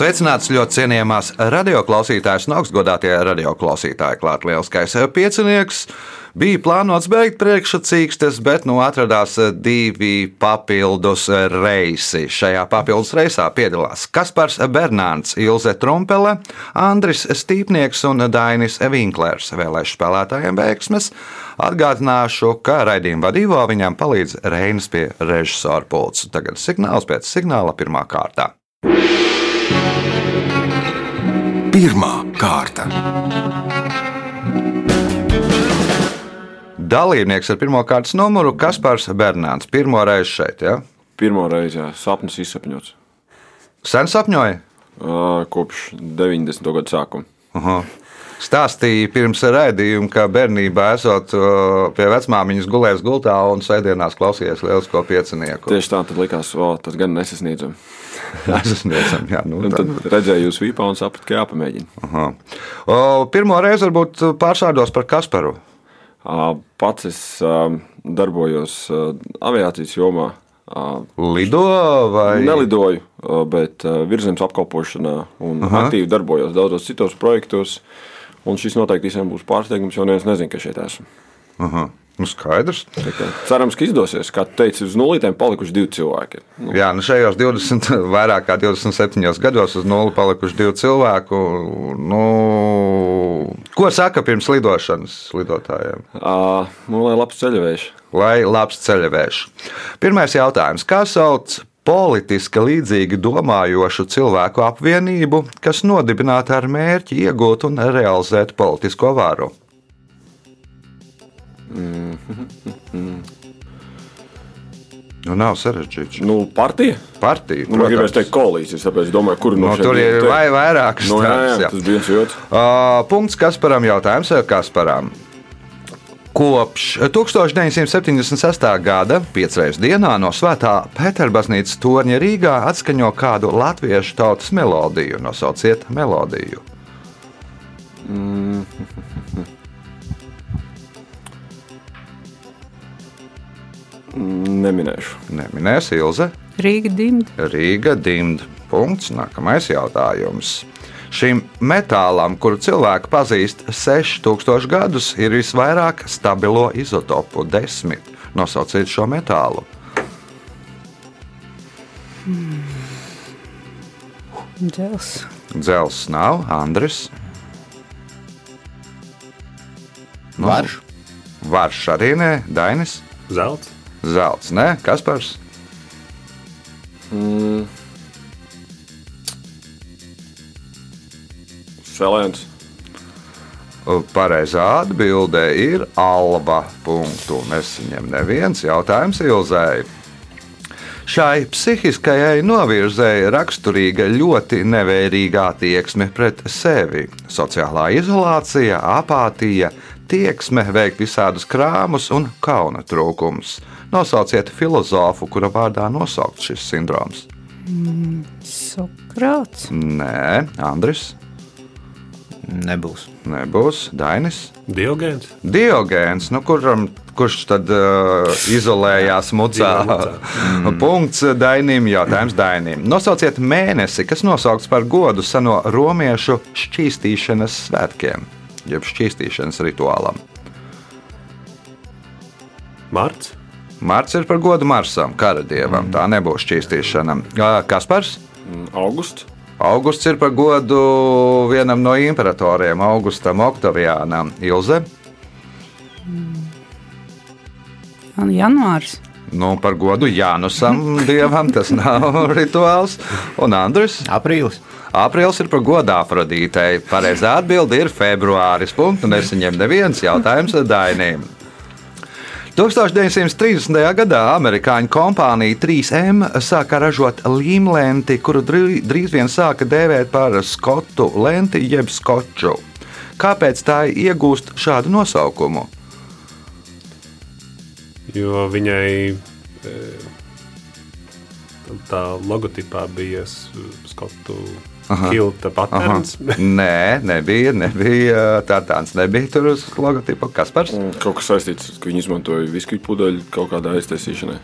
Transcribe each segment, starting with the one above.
Sveicināts ļoti cienījamās radioklausītājas un augstgadātie radioklausītāji. Klāt lielskais piecinieks. Bija plānots beigt priekšsacīkstes, bet nu atradās divi papildus reisi. Šajā papildus reisā piedalās Kaspars Bernārds, Ilze Trumpele, Andris Stīpnieks un Dainis Vinklers. Vēlēšu spēlētājiem veiksmes. Atgādināšu, ka raidījuma vadībā viņam palīdz Reinas pie režisora pults. Tagad signāls pēc signāla pirmā kārtā. Pirmā kārta. Dalībnieks ar pirmā kārtas numuru Kaspars Bernāns. Pirmo reizi šeit, ja? Pirmā reize, jā, sapnis izsapņots. Sen sapņoja? Uh, kopš 90. gada sākuma. Aha. Stāstīja pirms raidījuma, ka bērnībā esot uh, pie vecmāmiņas gulējis gultā un sēdienās klausījies lielisko piecinieku. Tieši tā, tad likās, o, tas gan nesasniedzami. Nesasniedzam, jā, nu, tad. tad redzēju jūs vīpā un sapratu, ka jāpamēģina. O, pirmo reizi varbūt pārsvārdos par Kasparu. Uh, Pats es uh, darbojos uh, aviācijas jomā. Uh, Lido vai Nelidoju, uh, bet uh, virzemes apkalpošanā un Aha. aktīvi darbojos daudzos citos projektos. Un šis noteikti visiem būs pārsteigums, jo neviens nezina, ka šeit esmu. Aha. Nu, skaidrs. Cerams, ka izdosies. Kā tu teici, uz nulītēm palikuši divi cilvēki. Nu, Jā, nu šajos 20, vairāk kā 27 gados uz nulli palikuši divi cilvēki. Nu, ko saka pirms lidošanas lidotājiem? uh, nu, lai labs ceļavējs. Lai labs ceļavējš. Pirmais jautājums. Kā sauc politiski līdzīgi domājošu cilvēku apvienību, kas nodibināta ar mērķi iegūt un realizēt politisko varu? Nu, nav sarežģīts. Nu, partija? Partija. Nu, man gribēs teikt koalīcijas, tāpēc domāju, kur No, no tur ir vai vairākas Nu, jā, jā, jā. tas bija viens jods. Uh, punkts Kasparam jautājums vai Kasparam. Kopš 1976. gada piecreiz dienā no Svētā Pēterbaznīcas torņa Rīgā atskaņo kādu latviešu tautas melodiju. Nosauciet melodiju. Neminēšu. Neminēs Ilze. Rīga dimta. Rīga dimd. Punkts. Nākamais jautājums. Šim metālam, kuru cilvēki pazīst 6000 gadus, ir visvairāk stabilo izotopu - 10. Nosauciet šo metālu. Džels. Dzels nav, Andris. Nu, Varš. Varš arī nē, Dainis. Zelts. Zelts, nē, Kaspars. Selēns. Pareizā atbildē ir alba. Punktu. Nesaņem neviens jautājums Ilzai. Šai psihiskajai novirzēji raksturīga ļoti nevērīga attieksme pret sevi. Sociālā izolācija, apātija, tieksme veikt visādus krāmus un kauna trūkums. Nosauciet filozofu, kura vārdā nosaukt šis sindroms. Sokrāts. Nē, Andris, Nebūs. nebūs Dainis. Diogēns. Diogēns, nu, kuram, kurš tad uh, izolējās mucā? Punkts Dainim, jautājums Dainim. Nosauciet mēnesi, kas nosaukts par godu seno romiešu šķīstīšanas svētkiem, jeb šķīstīšanas rituālam. Marts. Marts ir par godu Marsam, karadievam. Tā nebūs šķīstīšana. Kaspars? Augusts. Augusts ir par godu vienam no imperatoriem, Augustam Oktaviānam. Ilze? Un janvārs. Nu, par godu Jānusam, dievam, tas nav rituāls. Un Andris? Aprīlis. Aprīlis ir par godu Afrodītei. Pareizā atbilde ir februāris. Punktu nesaņem neviens jautājums Dainīm. 1930. gadā amerikāņu kompānija 3M sāka ražot līmlenti, kuru drī- drīz vien sāka dēvēt par skotu lenti jeb skoču. Kāpēc tā iegūst šādu nosaukumu? Jo viņai e, tā logotipā bija skotu kilta patērns. Nē, nebija, nebija tāds, nebija tur uz logotipa Kaspars. Kaut kas saistīts, ka viņi izmantoja viskiju pudeļu kaut kādā aiztaisīšanai.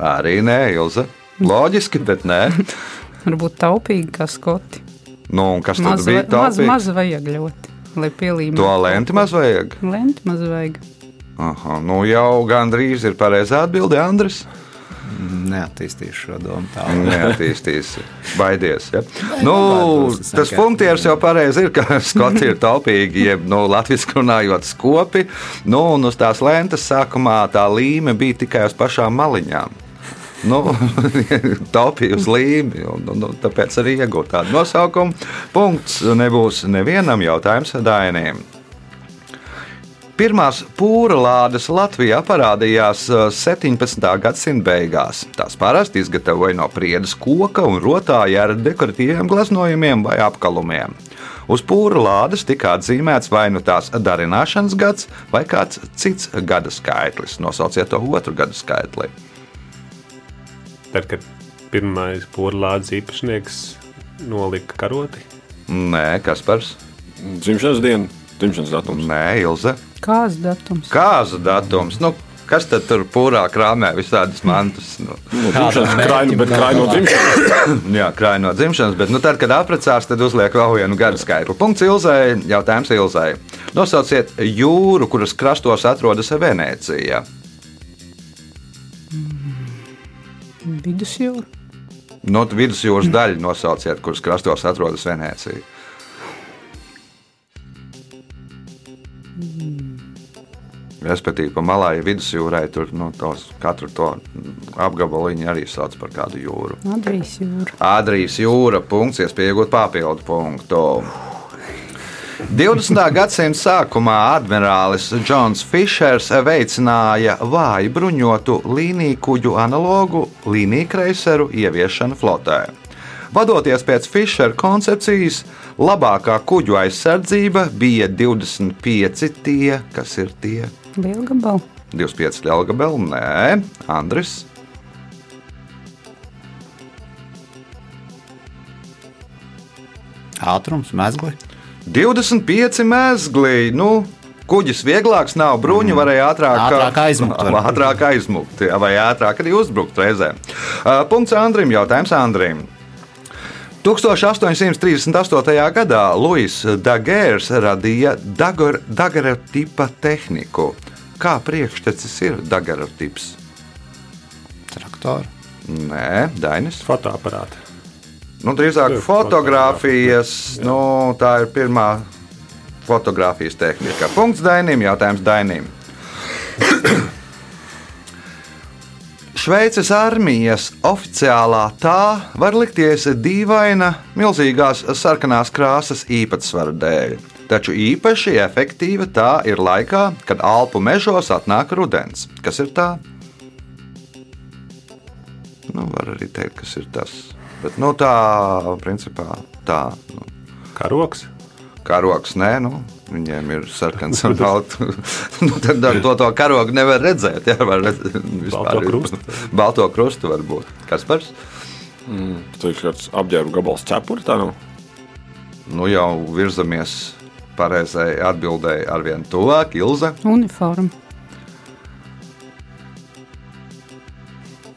Arī nē, Ilza. Loģiski, bet nē. Varbūt taupīgi kā skoti. Nu, un kas tad Maz, bija va- maz, tāds? maz vajag ļoti, lai pielīmētu. To lenti maz vajag. Lenti maz vajag. Aha, nu jau gandrīz ir pareizā atbilde, Andris. Neattīstīšu šo domu tā. Neattīstīs, baidies. Ja? Nu, Baidos, tas funkcijas jau pareizi ir, ka skoti ir taupīgi, jeb nu, latviešu runājot, skopi. Nu, un uz tās lentes sākumā tā līme bija tikai uz pašām maliņām. Nu, taupīja uz līmi, un, un, un tāpēc arī iegūt tādu nosaukumu. Punkts nebūs nevienam jautājums Dainiem. Pirmās pūra lādes Latvijā parādījās uh, 17. gadsimta beigās. Tās parasti izgatavoja no priedes koka un rotāja ar dekoratīviem glaznojumiem vai apkalumiem. Uz pūra lādes tika atzīmēts vai nu tās darināšanas gads, vai kāds cits gada skaitlis. Nosauciet to otru gada skaitli. Tad, kad pirmais porcelāna īpašnieks nolika karoti, Nē, kas par Dzimšanas diena, dzimšanas datums. Nē, Ilze. Kāds datums? Kāza datums? Nu, kas tad tur pūrā krāmē visādas mantas? Nu, Nu, dzimšanas kraina, bet kraina no dzimšanas. Jā, krāja no dzimšanas, bet nu, tad, kad apprecās, tad uzliek vēl vienu gadu skaitli. Punkts Ilzai. Jautājums Ilzai. Nosauciet jūru, kuras krastos atrodas Venecija. Vidusjūra. No vidusjūras daļu nosauciet, kuras krastos atrodas Venecija. Respektīvi, pa malai vidusjūrai tur nu, tos, katru to apgabaliņu arī sauc par kādu jūru. Adrijas jūra. Adrijas jūra, punkts, iespēja iegūt papildu punktu. 20. gadsimta sākumā admirālis Džons Fišers veicināja vāju bruņotu līniju kuģu analogu līniju kreiseru ieviešanu flotē. Vadoties pēc Fišera koncepcijas, labākā kuģu aizsardzība bija 25 tie, kas ir tie Liela gabala. 25 Lielgabeli, nē, Andris. Ātrums, mezgli. 25 mezgli. Nu, kuģis vieglāks nav, bruņi varēja ātrāk, Ātrāk aizmukt var. Ātrāk aizmukt, jā, vai ātrāk arī uzbrukt reizē. Uh, Punkts Andrim, jautājums Andrim. 1838. gadā Luis Dagērs radīja Dagar- daguerreotipa tehniku. Kā priekštecis ir daguerreotips? Traktori. Nē, Dainis. fotoaparāti. Nu, drīzāk Tur fotografijas, fotogrāfija, jā. nu, tā ir pirmā fotografijas tehnika. Punkts Dainim, jautājums Dainim. Šveices armijas oficiālā tā var likties dīvaina milzīgās sarkanās krāsas īpatsvara dēļ. Taču īpaši efektīva tā ir laikā, kad Alpu mežos atnāk rudens. Kas ir tā? Nu, var arī teikt, kas ir tas. Bet nu, tā, principā, tā. Nu, Karoks. karoks, nē, nu, viņiem ir sarkans un balts. nu, tad ar to, to karogu nevar redzēt. Jā, var redzēt Balto krustu. Balto krustu var būt. Kas par? Tur ir kāds apģērbu gabals cepuri, tā nav. Nu, jau virzamies pareizai atbildēji ar vien tuvāk, Ilze. Uniforma.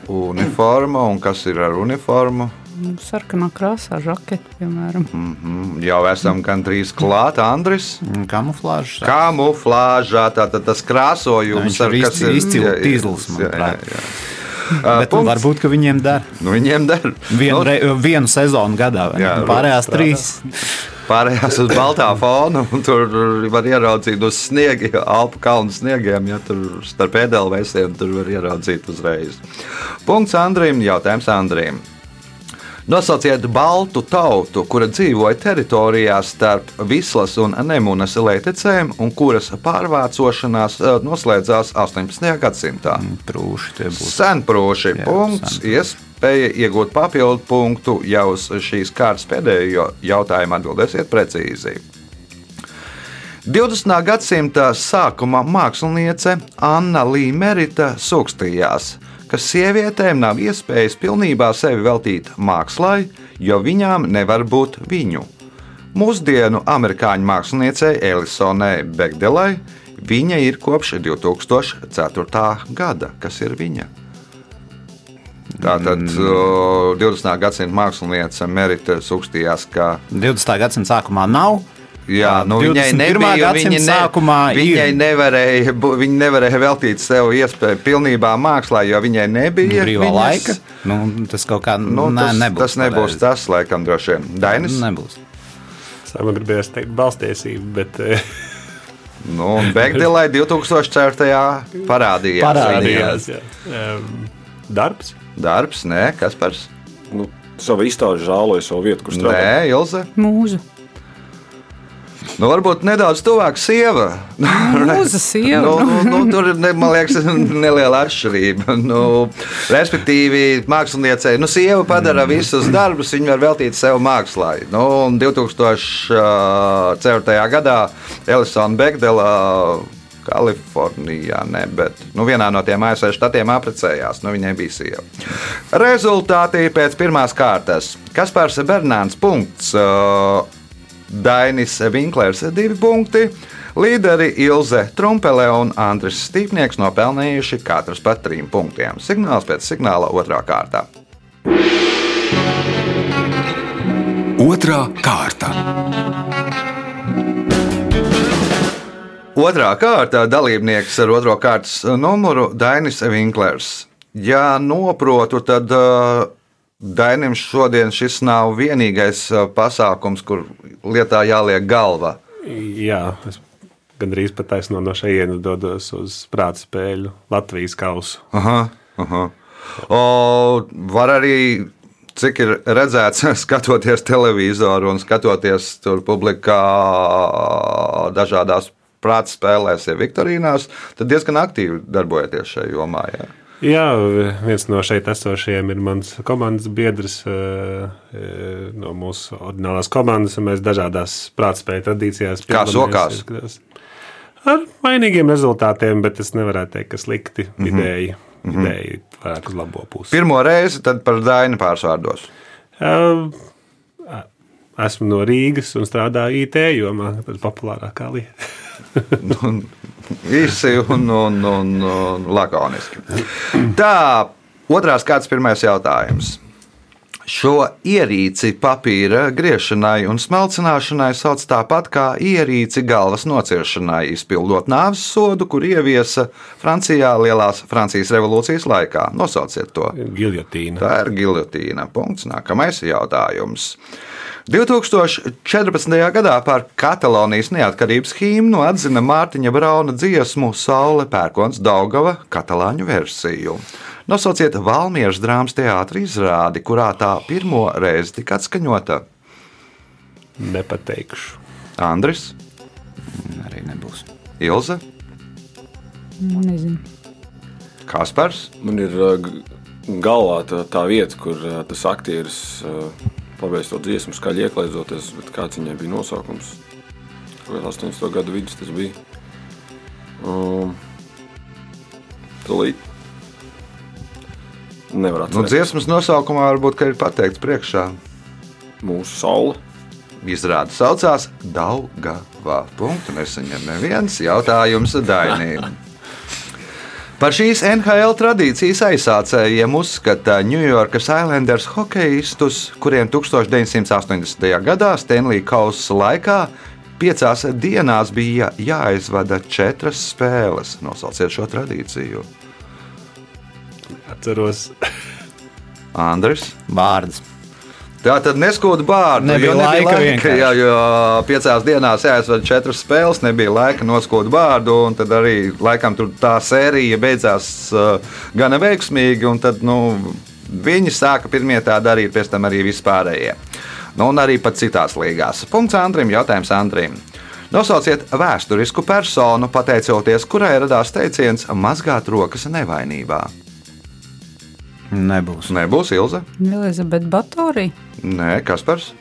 Uniforma un kas ir ar uniformu? Nu, Sarkanā krāsā, žakete, piemēram. Mm, jau esam gandrīz klāt, Andris. Kamuflāžs. Kamuflāžā, tātad tas krāsojums, ir kas izci- izcili jā, jā, tīzls, jā, manuprāt. jā, jā. Bet punkts. varbūt, ka viņiem der Nu, viņiem der. vienu, Nu, re, vienu sezonu gadā, vai Jā, ne? pārējās strādā. trīs. Pārējās uz baltā fona, un tur var ieraudzīt uz sniega, Alpu kalnu sniegiem. Ja tur starp edelveisiem tur var ieraudzīt uzreiz. Punkts Andrim, jautājums Andrim. Nosauciet baltu tautu, kura dzīvoja teritorijā starp Vislas un Nemunas lētecēm, un kuras pārvācošanās eh, noslēdzās 18. gadsimtā. Prūši tie būs. Senproši Jā, punkts, senproši. Iespēja iegūt papildu punktu, ja uz šīs kārtas pēdējo jautājumu atbildēsiet precīzi. 20. gadsimta sākuma māksliniece Anna Līmerita sūkstījās, ka sievietēm nav iespējas pilnībā sevi veltīt mākslai, jo viņām nevar būt viņu. Mūsdienu amerikāņu māksliniecei Elisonai Begdelai viņa ir kopš 2004. gada. Kas ir viņa? Tātad mm. 20. gadsimta mākslinieca Merita uzskatījās, ka 20. gadsimta sākumā nav. Jā, nu, 21. viņai nebija viņa ne, sākumā viņai nevarēja, viņa nevarēja veltīt sev iespēju pilnībā mākslā, jo viņai nebija Brīvā viņas- laika. Nu, tas kaut kā Nu, nē, tas, nebūs. tas nebūs tas, laikam, droši vien. Dainis. Nebūs. Man gribējās teikt, balstiesība, bet eh, Nu, un Begdelai 2004. parādījās. Parādījās. jā. Em, Darbs. Darbs, nē, kas par Nu, savu izstāžu žāloja savu vietu, kur strādā. Nē, Ilze. Mūža. Nu, varbūt nedaudz tuvāk sieva. Mūza sieva. Nu, nu, nu, tur ir, ne, man liekas, neliela atšķirība. Nu, respektīvi, māksliniecei, nu, sieva padara visus darbus, viņa var veltīt sev mākslā. Nu, un 2004. gadā Elisona Begdela. Kalifornijā, ne, bet nu, vienā no tiem ASV štatiem apprecējās. Nu, viņai bija sieva. Rezultāti pēc pirmās kārtas. Kaspars Bernāns punkts. Uh, Dainis Vinklers divi punkti. Līderi Ilze Trumpele un Andris Stīpnieks nopelnījuši katrs pa trim punktiem. Signāls pēc signāla otrā kārtā. Otra kārta. Otrā kārta dalībnieks ar otro kārtas numuru Dainis Vinklers. Ja noprotu, tad uh, Dainim šodien šis nav vienīgais uh, pasākums, kur lietā jāliek galva. Jā, es gandrīz pat taisno no šejienes dodos uz prāta spēļu Latvijas kausu. Aha, aha. O, var arī, cik ir redzēts, skatoties televizoru un skatoties tur publikā dažādās prāta spēlēs, ja Viktorīnās, tad diezgan aktīvi darbojaties šajā jomā. Jā. Jā, viens no šeit esošajiem ir mans komandas biedrs eh, eh, no mūsu ordinālās komandas. un Mēs dažādās prātspēju tradīcijās Kā piedalāmies. sokās? Izskatās. Ar mainīgiem rezultātiem, bet es nevaru teikt, ka slikti Mhm. vidēji. Vidēji vairāk uz labo pusi. Pirmo reizi tad par Dainu pārsvārdos. Um, Esmu no Rīgas un strādāju IT jomā, tas ir populārākā lieta. Īsi un, un, un, un lakoniski. Tā, otrās kārtas pirmais jautājums. Šo ierīci papīra griešanai un smalcināšanai sauc tāpat kā ierīci galvas nociršanai, izpildot nāves sodu, kur ieviesa Francijā Lielās Francijas revolūcijas laikā. Nosauciet to. Giljotīna. Tā ir gilotīna. Punkts. Nākamais jautājums. 2014. gadā par Katalonijas neatkarības himnu atzina Mārtiņa Brauna dziesmu Saule pērkons Daugava katalāņu versiju. Nosauciet Valmieras drāmas teātris izrādi, kurā tā pirmo reizi tika atskaņota Nepateikšu. Andris, Arī nebūs. Ilze, Nezinu. Kaspars. Man ir uh, galvā tā, tā vieta, kur uh, tas aktieris uh, pabeidz to dziesmu, skaļi ieklaizoties, bet kāds viņai bija nosaukums. Kāds 80. gadu vidus tas bija. Um, Tūlīt. Nevar Nu, atcerēties. dziesmas nosaukumā varbūt ir pateikts priekšā. Mūsu saule. Izrāda saucās Daugavā. Punktu nesaņem neviens jautājums Dainīm. Par šīs NHL tradīcijas aizsācējiem uzskata Ņujorkas Islanders hokeistus, kuriem 1980. gadā Stanley Kausa laikā piecās dienās bija jāizvada četras spēles. Nosauciet šo tradīciju. Atceros, Andris. Vārds. Tā tad neskūda bārdu. Nebija jo laika vienkārši. jā, jo piecās dienās jāizvada četras spēles, nebija laika noskūt bārdu. un Tad arī laikam tur tā sērija beidzās uh, gana veiksmīgi. un Tad nu, viņi sāka pirmie tā darīt, pēc tam arī vispārējie. Nu, un arī pat citās līgās. Punkts Andrim, jautājums Andrim. Nosauciet vēsturisku personu, pateicoties kurai radās teiciens mazgāt rokas nevainībā. Nebūs. Nebūs Ilza? Elizabete Batorija. Nē, Kaspars.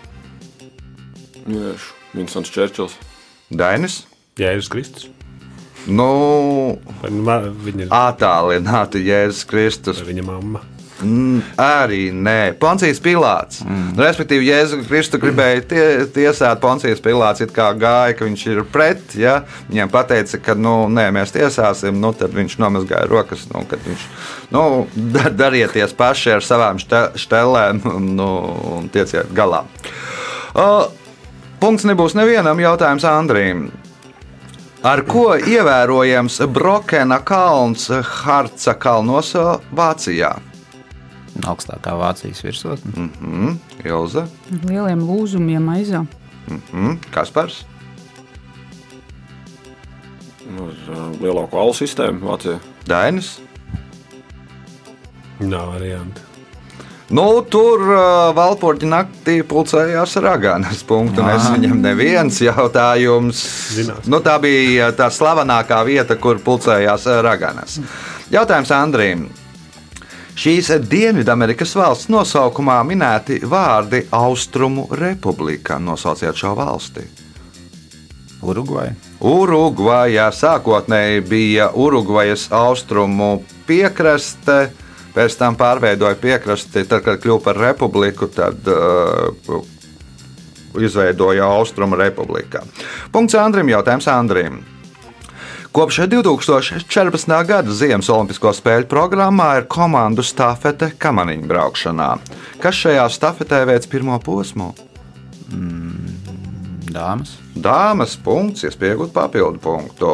Vinsons Čērčils. Dainis. Jēzus Kristus. Nu, Vai nu ma- Viņa ir attālināti Jēzus Kristus. vai viņa mamma. Mm, arī nē, Poncijas Pilārs. Mm. Respektīvi, Jēzus Kristus gribēja tie, tiesāt Poncijas Pilārs, it kā gāja, ka viņš ir pret. Ja? Viņam teica, ka nu, nē, mēs tiesāsim, nu, tad viņš nomazgāja rokas. Nu, viņš nu, da- darieties paši ar savām šte, štelēm nu, un tieciet galā. Uh, punkts nebūs nevienam jautājums Andrīm. Ar ko ievērojams Brokena kalns Harca kalnos Vācijā? Augstākā Vācijas virsotne. Mm, Ilza, Ar lieliem lūzumiem aizā. mm, Kaspars, Ar uh, lielāko alu sistēmu Vācijā. Dainis. Nav variantu. Nu, tur uh, valpoģi naktī pulcējās raganas. Punktu nesaņem neviens jautājums. Zināts. Nu, tā bija tā slavenākā vieta, kur pulcējās uh, raganas. Jautājums Andrīm. Šīs Dienvidamerikas valsts nosaukumā minēti vārdi Austrumu republika. Nosauciet šo valsti. Urugvai. Urugvajā sākotnēji bija Urugvajas austrumu piekraste, pēc tam pārveidoja piekrasti, tad, kad kļuva par republiku, tad uh, izveidoja Austrumu republikā. Punkts Andrim, jautājums Andrim. Kopš 2014. gada Ziemas Olimpisko spēļu programmā ir komandu stafete kamaniņu braukšanā. Kas šajā stafetē veids pirmo posmu? Dāmas. Dāmas punkts, iespējot papildu punktu.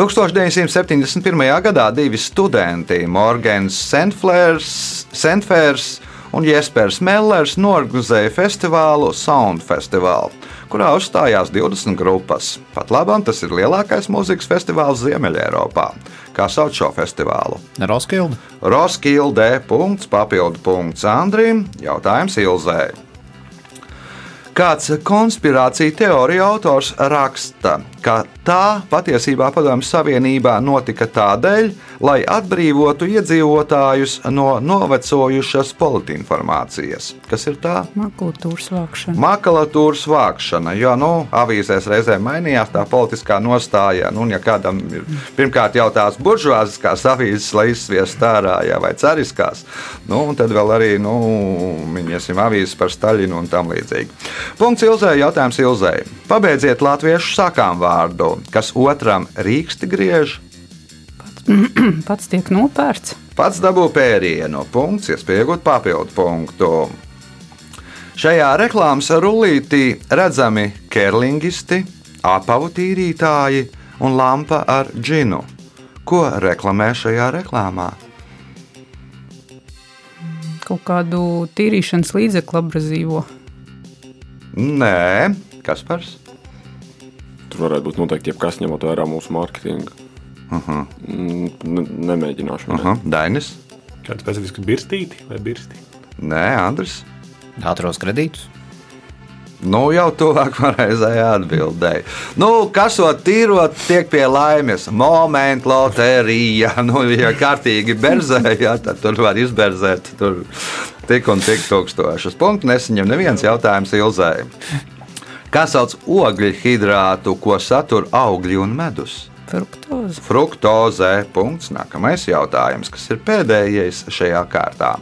1971. gadā divi studenti, Morgans Sentfērs un Jespers Mellers, norganizēja festivālu Sound Festival, kurā uzstājās 20 grupas. Pat labam tas ir lielākais mūzikas festivāls Ziemeļā-Eiropā. Kā sauc šo festivālu? Roskilde. Roskilde. Papildu punkts Andrim. Jautājums Ilzē. Kāds konspirācija teorija autors raksta, ka tā patiesībā Padomju Savienībā notika tādēļ, lai atbrīvotu iedzīvotājus no novecojušas politinformācijas. Kas ir tā? Makultūras vākšana. Makalatūras vākšana, jo nu, avīzēs reizēm mainījās tā politiskā nostāja. Nu, ja kādam ir pirmkārt jau tās buržuāziskās avīzes, lai izsviestu ārā, jā, vai cariskās, nu, un tad vēl arī nu, minēsim avīzes par Staļinu un tam līdzīgi. Punkts Ilzai, jautājums Ilzai. Pabeidziet latviešu sakām vārdu, kas otram rīksti griež, Pats tiek nopērts. pats dabū pērienu. Punkts, iespējot papildu punktu. Šajā reklāmas rullītī redzami kerlingisti, apavu tīrītāji un lampa ar džinu. Ko reklamē šajā reklāmā? Kaut kādu tīrīšanas līdzekli abrazīvo. Nē, kas par? Tur varētu būt noteikti jebkas, ņemot vērā mūsu mārketingu. Uh -huh. Nemēģināšu. Uh Aha, Dainis? Kāda specifiska birstīte vai birsti? Nē, Andris. Ātros kredītus. Nu, jau tuvāk pareizajai atbildēji. Nu, kas to tīrot, tiek pie laimes. Momenta loterija. Nu, ja kārtīgi berzē, jā, tad tur var izberzēt tur tik un tik tūkstošus punktus. Nesaņem neviens jautājums Ilzai. Kā sauc ogļu hidrātu, ko satur augļi un medus? Fruktoze. Fruktozē. Punkts. Nākamais jautājums, kas ir pēdējais šajā kārtā.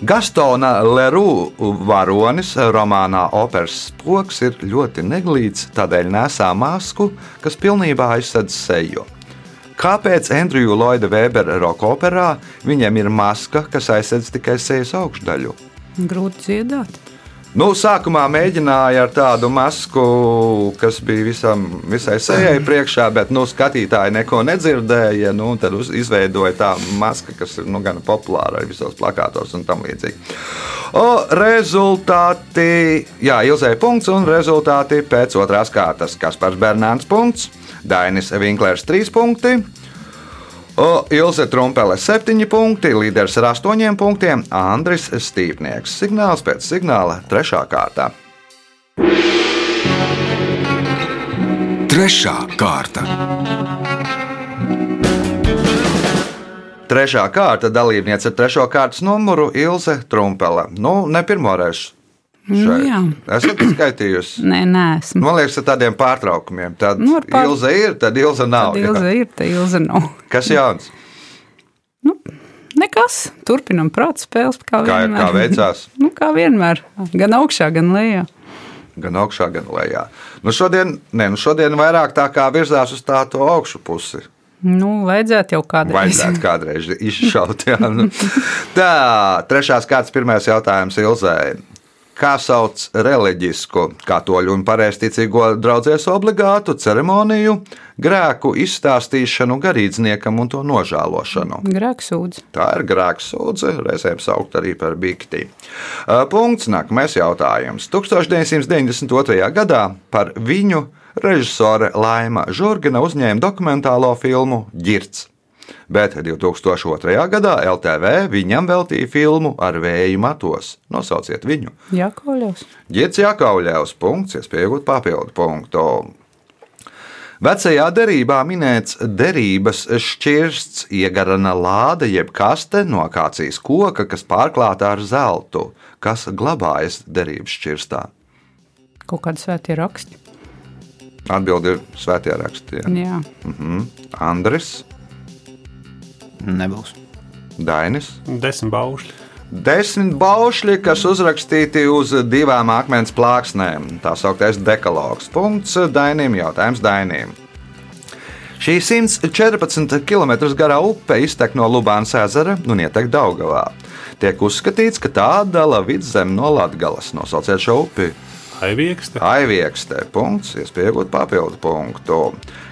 Gastona Leru varonis romānā Operas spoks ir ļoti neglīts, tādēļ nesā masku, kas pilnībā aizsedz seju. Kāpēc Andriju Lloyda Webera roka operā viņam ir maska, kas aizsedz tikai sejas augšdaļu? Grūti dziedāt. Nu, sākumā mēģināja ar tādu masku, kas bija visam, visai sejai priekšā, bet nu, skatītāji neko nedzirdēja. Nu, tad uz, izveidoja tā maska, kas ir nu, gan populāra arī visos plakātos un tam līdzīgi. O, rezultāti, jā, Ilzē punkts un rezultāti pēc otrās kārtas. Kaspars Bernāns punkts, Dainis Vinklers 3 punkti. O, Ilze Trumpele 7 punkti, līderis ar 8 punktiem, Andris Stīpnieks. Signāls pēc signāla 3. kārtā. Trešā kārta. Trešā kārta dalībniece ar trešo kārtas numuru Ilze Trumpele. Nu, ne pirmo reizi. Nu, jā. Esat skaitījusi. Nē, nē, esmu. Man liekas, ar tādiem pārtraukumiem. Tad Nu, pār- Ilze ir, tad Ilze nav. Tad jā. ilza ir, tad ilza nav. Kas jauns? Nekas, turpinam prāta spēles, kā, Kā, vienmēr. kā veicās? Nu, kā vienmēr, gan augšā, gan lejā. Gan augšā, gan lejā. Nu šodien, ne, nu šodien vairāk tā kā virzās uz tā to augšu pusi. Nu, vajadzētu jau kādreiz. Vajadzētu kādreiz izšaut. Jā. Nu. Tā, trešās kārtas pirmais jautājums Ilzai. Kā sauc reliģisku, katoļu un pareizticīgo draudzēs obligātu ceremoniju, grēku izstāstīšanu garīdzniekam un to nožēlošanu? Grēksūdz. Tā ir grēksūdze, reizēm saukt arī par bikti. Punkts. Nākamais jautājums. 1992. gadā par viņu režisore Laima Žurgina uzņēma dokumentālo filmu Girts. Bet 2002. gadā LTV viņam veltīja filmu ar vēju matos. Nosauciet viņu. Jākauļos. Girts Jākauļevs punkts, iespējot papildu punktu. Vecajā derībā minēts derības šķirsts, iegarana lāde jeb kaste no akācijas koka, kas pārklāta ar zeltu, kas glabājas derības šķirstā. Kaut kādi svētie raksti. Atbildi ir svētie raksti. jā. Jā. Andris, Nebūs. Dainis. Desmit baušļi. Desmit baušļi, kas uzrakstīti uz divām akmens plāksnēm. Tā sauktais dekalogs. Punkts Dainim, jautājums Dainim. Šī 114 km garā upe iztek no Lubānas ezera un ietek Daugavā. Tiek uzskatīts, ka tā atdala vidzemi no Latgales. Nosauciet šo upi. Aiviekste. Aiviekstē punkts, iespējot papildu punktu.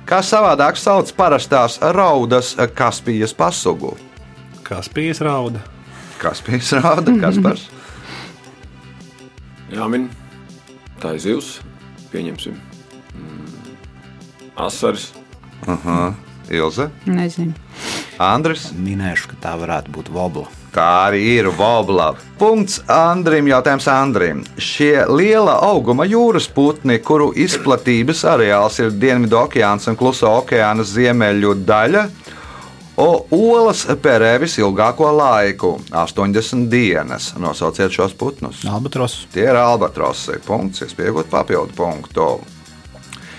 Kā savādāk sauc parastās raudas Kaspijas pasugu? Kaspijas rauda. Kaspijas rauda, Kaspars. Jāmin, tā ir zivs. Pieņemsim. Mm, asaris. Ilze, Nezinu. Andris. Minēšu, ka tā varētu būt vobla. Tā arī ir Vobla. Punkts Andrim. Jautājums Andrim. Šie liela auguma jūras putni, kuru izplatības areāls ir Dienvidu okeāns un Kluso okeāna ziemeļu daļa, o olas perē visilgāko laiku - 80 dienas. Nosauciet šos putnus. Albatros. Tie ir albatrosi. Punkts, iespējot papildu punktu.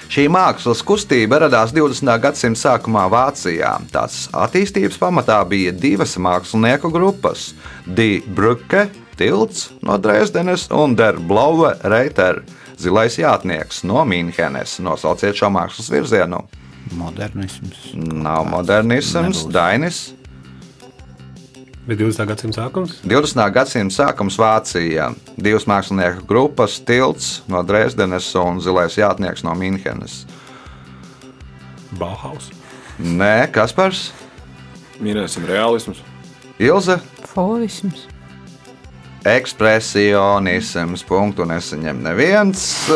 Šī mākslas kustība radās 20. gadsimta sākumā Vācijā. Tās attīstības pamatā bija divas mākslinieku grupas - Die Brücke, tilts no Dresdenes un Der Blaue Reiter, zilais jātnieks no Mīnhenes. Nosauciet šo mākslas virzienu. Modernisms. Nav modernisms. Dainis. Bija 20. gadsimta sākums. 20. gadsimta sākums Vācijā. Divas mākslinieku grupas - tilts no Dresdenes un zilais jātnieks no Mīnhenes. Bauhaus. Nē, Kaspars, Minēsim realismus. Ilze. Fovisms. Ekspresionisms. Punktu nesaņem neviens.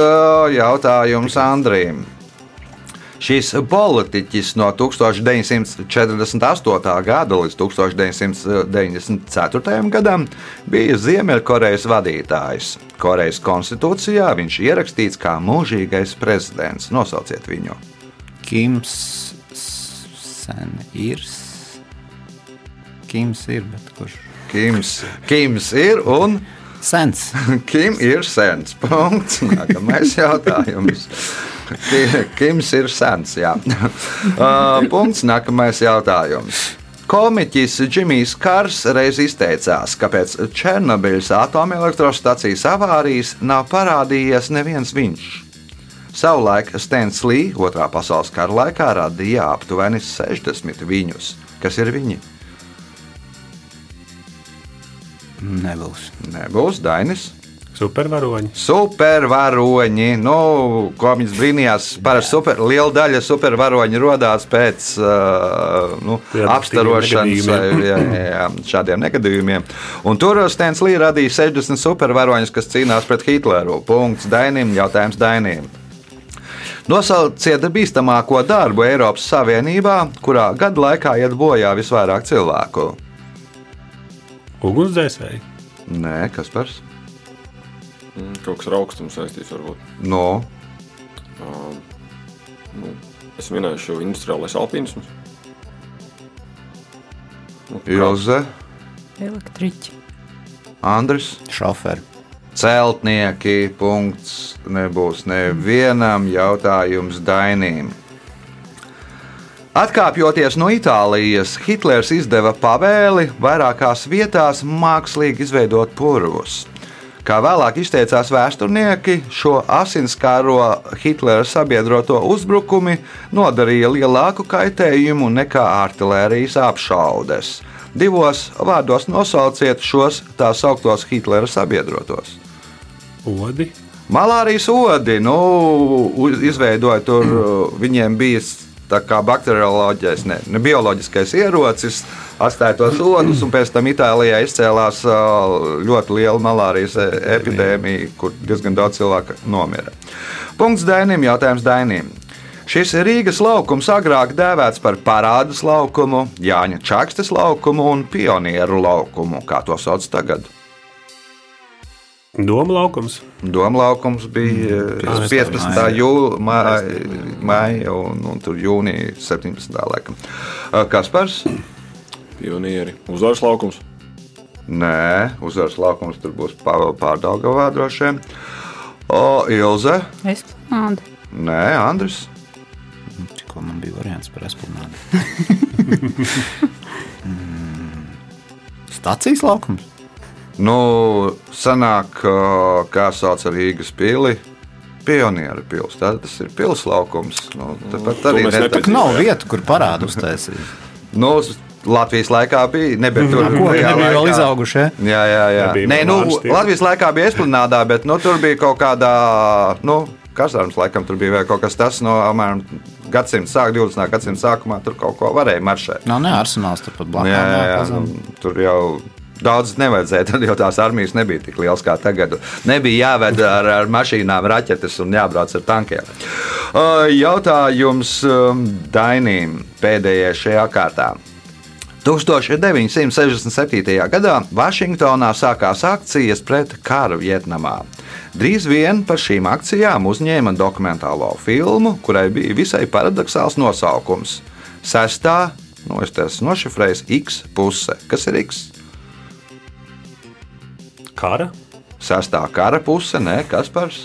Jautājums Andrīm. Šis politiķis no 1948. gada līdz 1994. gadam bija Ziemeļkorejas vadītājs. Korejas konstitūcijā viņš ierakstīts kā mūžīgais prezidents. Nosauciet viņu. Kims sen ir. Kims ir, bet kurš? Kims, Kims ir un Sens. Kim ir sens. Punkts. Nākamais jautājums. Ki- Kims ir sens. Uh, Punkts. Nākamais jautājums. Komiķis Džimijs Kars reiz izteicās, ka pēc Černobiļas atomelektrostacijas avārijas nav parādījies neviens viņš. Savulaik Stens Lī otrā pasaules kara laikā radīja aptuveni 60 viņus. Kas ir viņi? Nebūs. Nebūs Dainis. Supervaroņi. Supervaroņi, nu, ko viņas brīnījās, parasti super, liela daļa supervaroņu radās pēc uh, nu, Jā, apstarošanas vai jā, jā, šādiem negadījumiem. Un tur Stens Lī radīja 60 supervaroņus, kas cīnās pret Hitleru. Punkts Dainim, jautājums Dainim. Nosauciet bīstamāko darbu Eiropas Savienībā, kurā gadu laikā iet bojā visvairāk cilvēku. Ugunsdzēsēji. Nē, kas par? Mm, Kaut kas ar augstumu saistīts varbūt. No, Um, nu, es minēšu šo industriālais alpīnisms. Nu, Ilze, Elektriķi. Andris. Šoferi. Celtnieki, punkts nebūs nevienam jautājums Dainīm. Atkāpjoties no Itālijas, Hitlers izdeva pavēli vairākās vietās mākslīgi izveidot purvus. Kā vēlāk izteicās vēsturnieki, šo asinskāro Hitlera sabiedroto uzbrukumi nodarīja lielāku kaitējumu nekā artērijas apšaudes. Divos vārdos nosauciet šos tā sauktos Hitlera sabiedrotos. Odi. Malārijas odi, nu, izveidoja tur, viņiem bija tā kā bakterioloģiskais, ne, ne bioloģiskais ierocis, atstāja tos odus, un pēc tam Itālijā izcēlās ā, ļoti liela malārijas e- epidēmija, kur diezgan daudz cilvēku nomira. Punkts Dainim, jautājums Dainim. Šis Rīgas laukums agrāk dēvēts par parādas laukumu, Jāņa Čakstes laukumu un pionieru laukumu, kā to sauc tagad. Doma laukums. Doma laukums bija eh, 15. jūlijā, maija un, un tur jūnija 17. laikam. Eh, Kaspars? Pionieri. Uzvaras laukums. Nē, uzvaras laukums tur būs pārdaugavā droši vien. O, Ilze? Es tādu. Nē, Andris. Tikko man bija variants par esplanādu. Stacijas laukums. Nu, sanāk, eh, kā sauc Rīgas pili. Pionieru pils. Tad tas ir pilslaukums. Nu, tāpat to arī mēs ne- nepēc- Tik nav vieta, kur parādu uztaisīt. Nu, Latvijas laikā bija. Nebija tur Ko viņi bija vēl izauguši? Ja? Jā, jā, jā. Nē, nu. Latvijas laikā bija esplanādā, bet nu, tur bija kaut kādā. Nu, Kasarmas laikam tur bija kaut kas tāds no apmēram gadsimta sākuma, 20. gadsimta sākumā. Tur kaut ko varēja maršēt. Nav ne arsenāls turpat blakus. Jā, jā, jā. Nu, tur jau daudz nevajadzēja. Tad jau tās armijas nebija tik lielas kā tagad. Nebija jāved ar, ar mašīnām raķetes un jābrauc ar tankiem. Jautājums um, Dainīm pēdējais šajā kārtā. 1967. gadā Vašingtonā sākās akcijas pret karu Vietnamā. Drīz vien par šīm akcijām uzņēma dokumentālo filmu, kurai bija visai paradoxāls nosaukums. Sestā, nu, es te esmu nošifrējis, X puse. Kas ir X? Kara. Sestā kara puse, nē, kas par?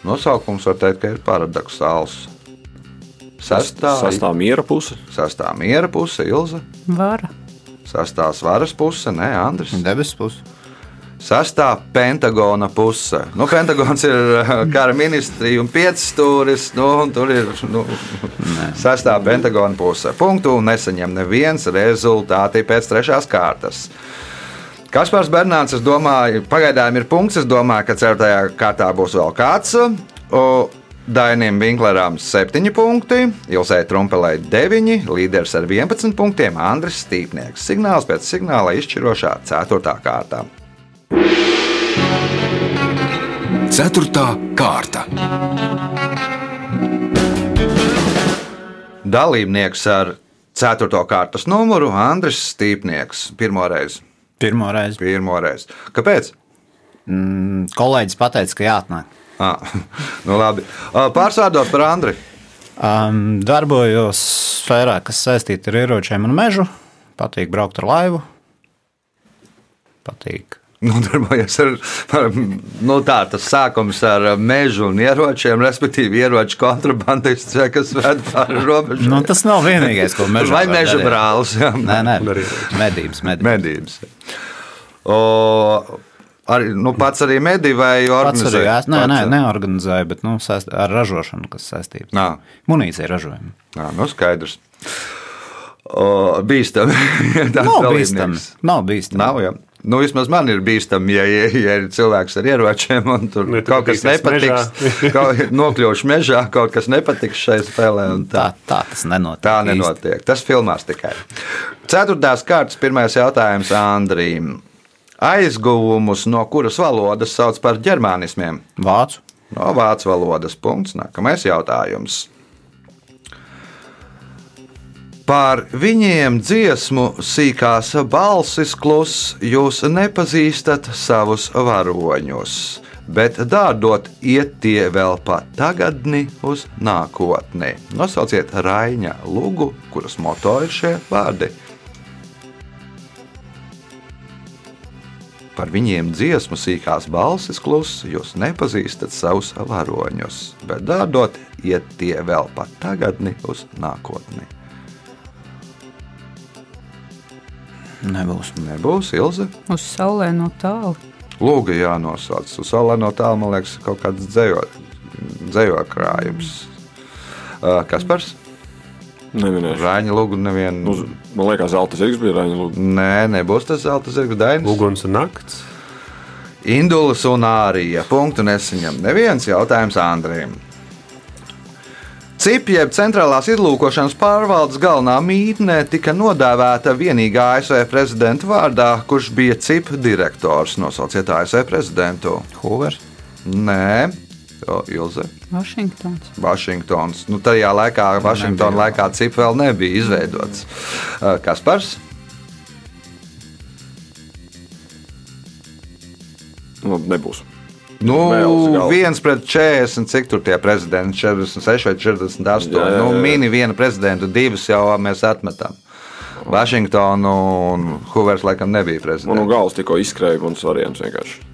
Nosaukums var teikt, ka ir paradoxāls. Sestā, Sastāv miera puse. sestā miera puse, Ilza. Vara. Sastā svaras puse, nē, Andris. Debesu pusi. Sastā pentagona puse. Nu, pentagons ir eh, kara ministrija un pieci stūris. Nu, un tur ir nu, sastā pentagona puse. Punktu nesaņem neviens rezultāti pēc trešās kārtas. Kaspars Bernāts, es domāju, pagaidām ir punkts. Es domāju, ka ceturtajā kārtā būs vēl kāds. O, Dainim Vinkleram 7 punkti, Ilsai Trumpelai 9, līderis ar 11 punktiem Andris Stīpnieks. Signāls pēc signāla izšķirošā 4. kārtā. Ceturtā kārta. Dalībnieks ar 4. kārtas numuru Andris Stīpnieks. Pirmoreiz. Pirmo reizi. Pirmoreiz. Kāpēc? Mm, kolēģis pateica, ka jāatnāk. Ah, nu labi. Ah, Pārsvārdot par Andri. Um, darbojos sfērā, kas saistīta ar ieročiem un mežu. Patīk braukt ar laivu. Patīk. Nodarbojas ar, ar nu tā, tas sākums ar mežu un ieročiem, respektīvi, ieroču kontrabandists, vai kas ved pāri robežai. Nu, tas nav vienīgais, ko mežā Vai var meža darīt. brālis? Jā, Nē, nē, medības, medības. medības. O, arī, nu, pats arī medī vai Pats arī nē, nē, Pats, neorganizēju, bet nu, saist, ar ražošanu, kas saistīta. Nā. Munīcija ražojuma. Jā, nu skaidrs. O, bīstami. Nav bīstami. Nav bīstami. Nav jau. Nu, vismaz man ir bīstami, ja, ja, ja ir cilvēks ar ieročiem un tur Ne, tu kaut kas nepatiks. kaut, nokļūšu mežā, kaut kas nepatiks šai spēlē. un Tā, tā tas nenotiek. Tā īsti. nenotiek. Tas filmās tikai. Ceturtās kārtas, pirmais jautājums Andrīm. Aizguvumus no kuras valodas sauc par ģermānismiem? Vācu. No vācu valodas. Punkts. Nākamais jautājums. Par viņiem dziesmu sīkās balsis klus, jūs nepazīstat savus varoņus, bet dārdot iet tie vēl pa tagadni uz nākotni. Nosauciet Raņa lugu, kuras moto ir šie vārdi. Par viņiem dziesmu sīkās balsis klusi, jūs nepazīstat savus varoņus, bet dārdot iet tie vēl pat tagadni uz nākotni. Nebūs. Nebūs Ilze. Uz saulē no tālu. Lūga jānosauc. Uz saulē no tālu, man liekas, kaut kāds dzējo krājums. Uh, Kas par Neminēšu. Rāņa lūgu nevienu? Uz, man liekas, zelta zirgs bija Raņa Lūga. Nē, nebūs tas zelta zirga dainis. Uguns un nakts. Indulas un ārija. Punktu nesaņem. Neviens jautājums Andriem. CIP, jeb centrālās izlūkošanas pārvaldes galvenā mītne, tika nodēvēta vienīgā ASV prezidenta vārdā, kurš bija CIP direktors. Nosauciet ASV prezidentu. Hoovers. Nē, Jo, Ilze. Vašingtons. Vašingtons. Nu, tajā laikā, Vašingtonā laikā CIP vēl nebija izveidots. Uh, Kaspars? Nu, nebūs. Nu, viens pret 40, cik tur tie prezidenti? 46 vai 48. Jā, jā, Nu, jā. mini viena prezidenta, divas jau mēs atmetam. Vašingtonu un Hoovers laikam nebija Man no prezidents. galvas tikko izskrēja mans variants vienkārši.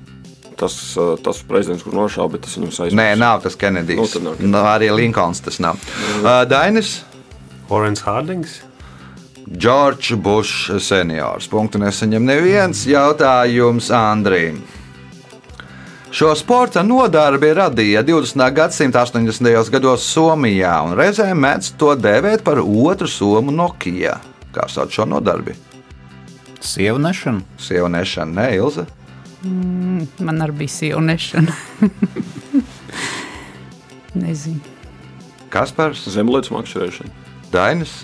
Tas, uh, tas prezidents, kur nošāva, bet tas viņam saistās. Nē, nav tas Kenedijs. Nu, nav Nu, arī Linkolns tas nav. Uh, Dainis. Orens Hārdings. Džordžs Bušs seniors. Punktu nesaņem neviens jautājums Andrīm. Šo sporta nodarbi radīja 20. gadsimta 80. gados Somijā, un reizēm mēdz to dēvēt par otru somu Nokia. Kā sauc šo nodarbi? Sievu nešana. Sieva nešana, ne Ilze. Man arī bija sievnešana. Nezinu. Kaspars, Zemlētas makšķerēšana. Dainis,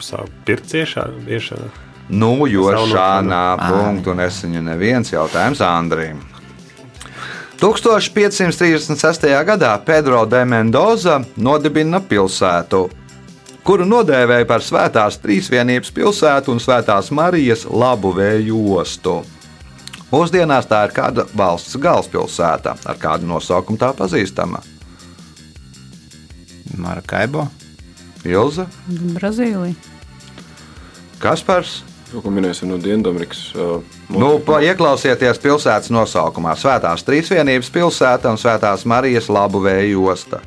Savu pirciešanu, iešanu. Nu, jo Savu šādā punktu nesaņem neviens jautājums Andrīm. 1536. gadā Pedro de Mendoza nodibina pilsētu, kuru nodēvēja par Svētās Trīsvienības pilsētu un Svētās Marijas labu vēju ostu. Mūsdienās tā ir kāda valsts galvaspilsēta, ar kādu nosaukumu tā pazīstama. Marakaibo. Ilza, Brazīlija. Kaspars. To, ko minēsim no Dienvidamerikas. Uh, Nu, pa, ieklausieties pilsētas nosaukumā. Svētās Trīsvienības pilsēta un Svētās Marijas labu vēju osta.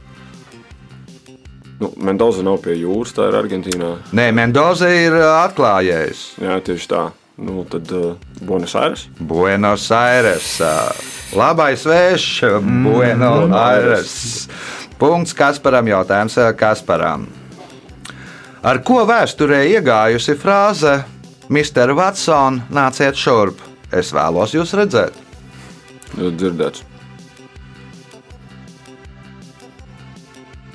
Nu, Mendoza nav pie jūras, tā ir Argentīnā. Nē, Mendoza ir atklājējis. Jā, tieši tā. Nu, tad uh, Buenos Aires. Buenos Aires. ā, Labais vējš, Buenos Aires. Punkts Kasparam, jautājums Kasparam. Ar ko vēsturē iegājusi frāze Mr. Watson, nāciet šurp? Es vēlos jūs redzēt. uh, Dzirdēts.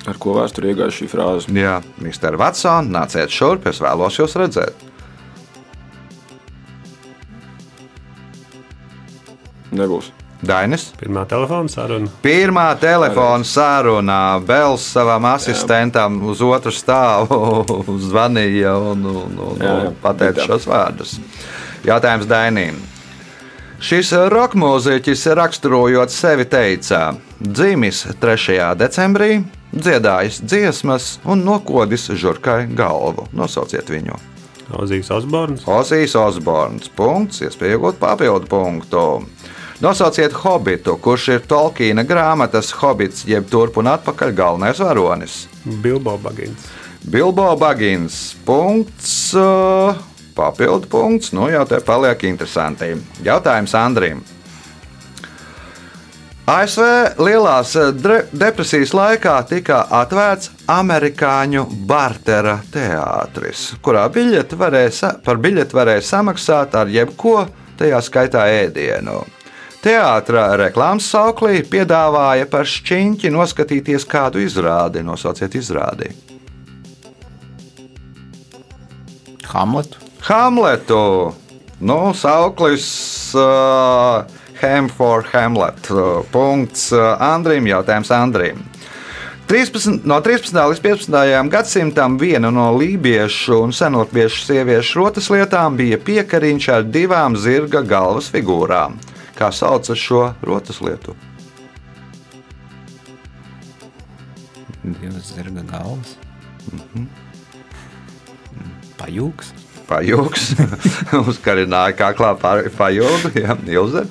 Ar ko vēsturē iegāja šī frāze? Jā, Mr. Watson, nāciet šurp, es vēlos jūs redzēt. Nebūs. Dainis. Pirmā telefona saruna. Pirmā telefona sarunā Bels savam asistentam uz otru stāvu zvanīja un, un, un, Jā, jā. un pateica šos vārdus. Jautājums Dainīm. Šis roka mūziķis raksturojot sevi teica, dzimis 3. decembrī, dziedājis dziesmas un nokodis žurkai galvu. Nosauciet viņu. Ozīs Osborns. Ozīs Osborns. Punkts, iespēja iegūt papildu punktu. Nosauciet hobitu, kurš ir Tolkiena grāmatas hobits, jeb turp un atpakaļ galvenais varonis. Bilbo Bagins. Bilbo Bagins. Punkts, uh, papildu punkts. Nu, jau te paliek interesanti. Jautājums Andrim. ASV lielās eh, depresijas laikā tika atvērts amerikāņu bartera teātris, kurā biļeti varēja, par biļeti varēja samaksāt ar jebko, tajā skaitā ēdienu. Teātra reklāmas sauklī piedāvāja par šķiņķi noskatīties kādu izrādi, nosauciet izrādi. Hamletu. Hamletu. Nu, sauklis uh, Ham for Hamlet. Punkts uh, Andrim. Jautājums Andrim. 13, no 13. līdz 15. gadsimtam viena no lībiešu un senotiešu sieviešu rotas lietām bija piekariņš ar divām zirga galvas figūrām. Kā sauc šo rotas lietu? Divas zirga galvas. Mhm. Pajūgs. Pajūgs. Uzkarināja kaklā par pajūgu. Jā, Ilze.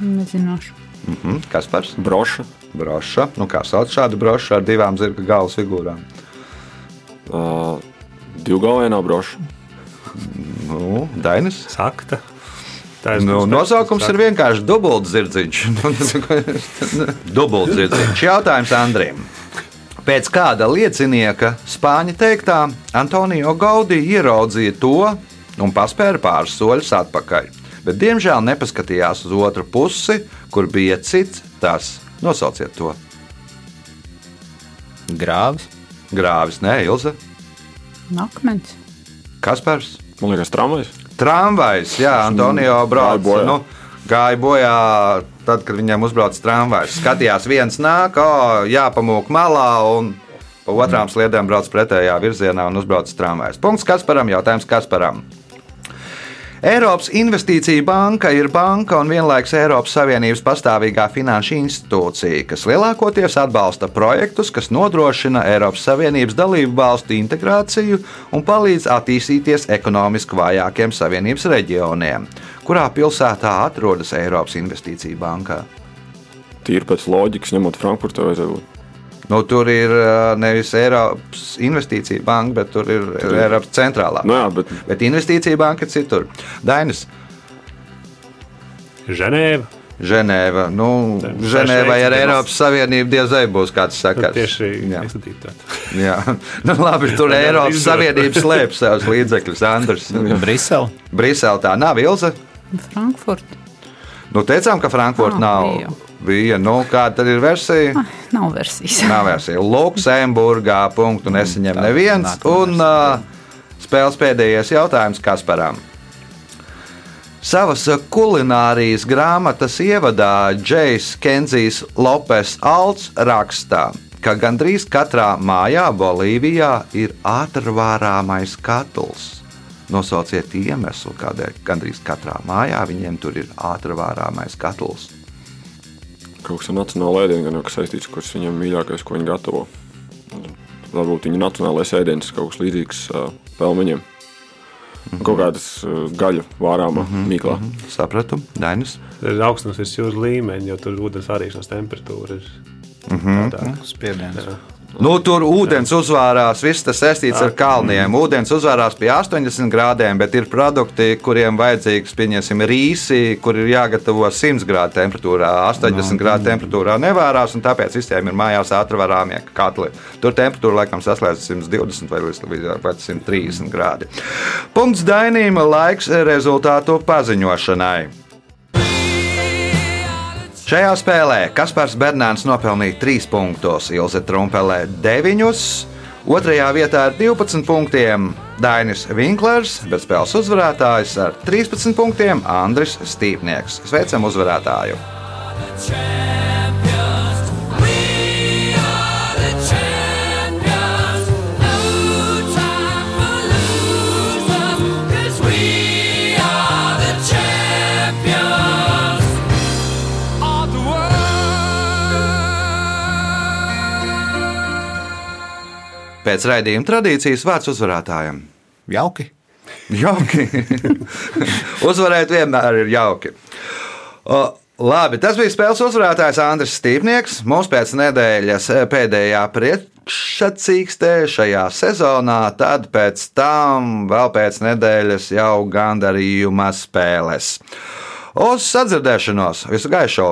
Nezināšu. Mhm. Kaspars. Broša, Broša. Nu, kā sauc šādu brošu ar divām zirga galvas figūrām? uh, divgalvainā broša, Nu, Dainis. Sakta. Nu, nosaukums ir vienkārši dubultzirdziņš. dubultzirdziņš. Jautājums Andrim. Pēc kāda liecinieka spāņu teiktā Antonio Gaudī ieraudzīja to un paspēra pāris soļus atpakaļ, bet diemžēl nepaskatījās uz otru pusi, kur bija cits tas. Nosauciet to. Grāvis. Grāvis, nē, Ilze, Akmens. Kaspars. man liekas, tramvajs. Tramvajs, jā, Antonio brauc. gāja bojā. Nu, gāja bojā tad, kad viņam uzbrauc tramvajs. Skatījās, viens nāk, o, jāpamūk malā un pa otrām sliedēm brauc pretējā virzienā un uzbrauc tramvajs. Punkts Kasparam, jautājums Kasparam. Eiropas Investīcija banka ir banka un vienlaikus Eiropas Savienības pastāvīgā finanšu institūcija, kas lielākoties atbalsta projektus, kas nodrošina Eiropas Savienības dalību valstu integrāciju un palīdz attīstīties ekonomiski vājākiem Savienības reģioniem. Kurā pilsētā atrodas Eiropas Investīcija banka? Tīri pēc loģikas, ņemot Frankfurtā vajadzēja būt. Nu, tur ir nevis Eiropas Investīcija banka, bet tur ir Eiropas centrālā. Nu jā, bet Bet investīcija banka ir citur. Dainis. Ženēva. Ženēva. Nu, Ženēvai ar. Eiropas Savienību diez vai būs kāds sakars. Tieši izskatītāt. Jā. Nu, labi, tur Eiropas. Savienība slēp savus līdzekļus. Andrs. Brisele. Brisele tā nav ilza. Frankfurt. Nu, teicām, ka Frankfurta Ah, nav. Bija. Nu, kāda tad ir versija? Ah, nav versijas. Nav versija. Luksemburgā punktu nesaņem tā neviens. nākamā Un uh, spēles pēdējais jautājums Kasparam. Savas kulinārijas grāmatas ievadā Džejs Kenzijs Lopes Alts rakstā, ka gandrīz katrā mājā Bolīvijā ir ātrvārāmais katls. Nosauciet iemeslu, kādēļ gandrīz katrā mājā viņiem tur ir ātrvārāmais katls. Kaut kas ar nacionālo ēdienu, gan jau kas saistīts, kurš viņam mīļākais, ko viņi gatavo. Varbūt viņa nacionālais ēdiens kaut kas līdzīgs uh, pelmeņiem. Kaut kādas uh, gaļu vārāmā mm -hmm. mīklā. Sapratu, Dainis. Ir augstums virs jūras līmeņa, jo tur ūdens vārīšanas temperatūra ir tādā. Spiediens. Nu, tur ūdens uzvārās, viss tas saistīts ar kalniem. Ūdens uzvārās pie 80 grādiem, bet ir produkti, kuriem vajadzīgs, pieņemsim, rīsi, kur ir jāgatavo 100 grādu temperatūrā. 80 grādu temperatūrā nevārās, un tāpēc visiem ir mājās ātrvarāmie katli. Tur temperatūra laikam saslēdz 120 vai pat 130 grādi. Punkts Dainīm laiks rezultātu paziņošanai. Šajā spēlē Kaspars Bernāns nopelnīja 3 punktus, Ilze Trumpelē 9. Otrajā vietā ar 12 punktiem Dainis Vinklers, bet spēles uzvarētājs ar 13 punktiem Andris Stīpnieks. Sveicam uzvarētāju! Pēc raidījuma tradīcijas vārds uzvarētājam. Jauki. Jauki. Uzvarēt vienmēr ir jauki. O, labi, tas bija spēles uzvarētājs Andris Stīpnieks. Mums pēc nedēļas eh, pēdējā priekšsacīkstē šajā sezonā, tad pēc tam vēl pēc nedēļas jau gandarījuma spēles. Uz sadzirdēšanos! Visu gaišu!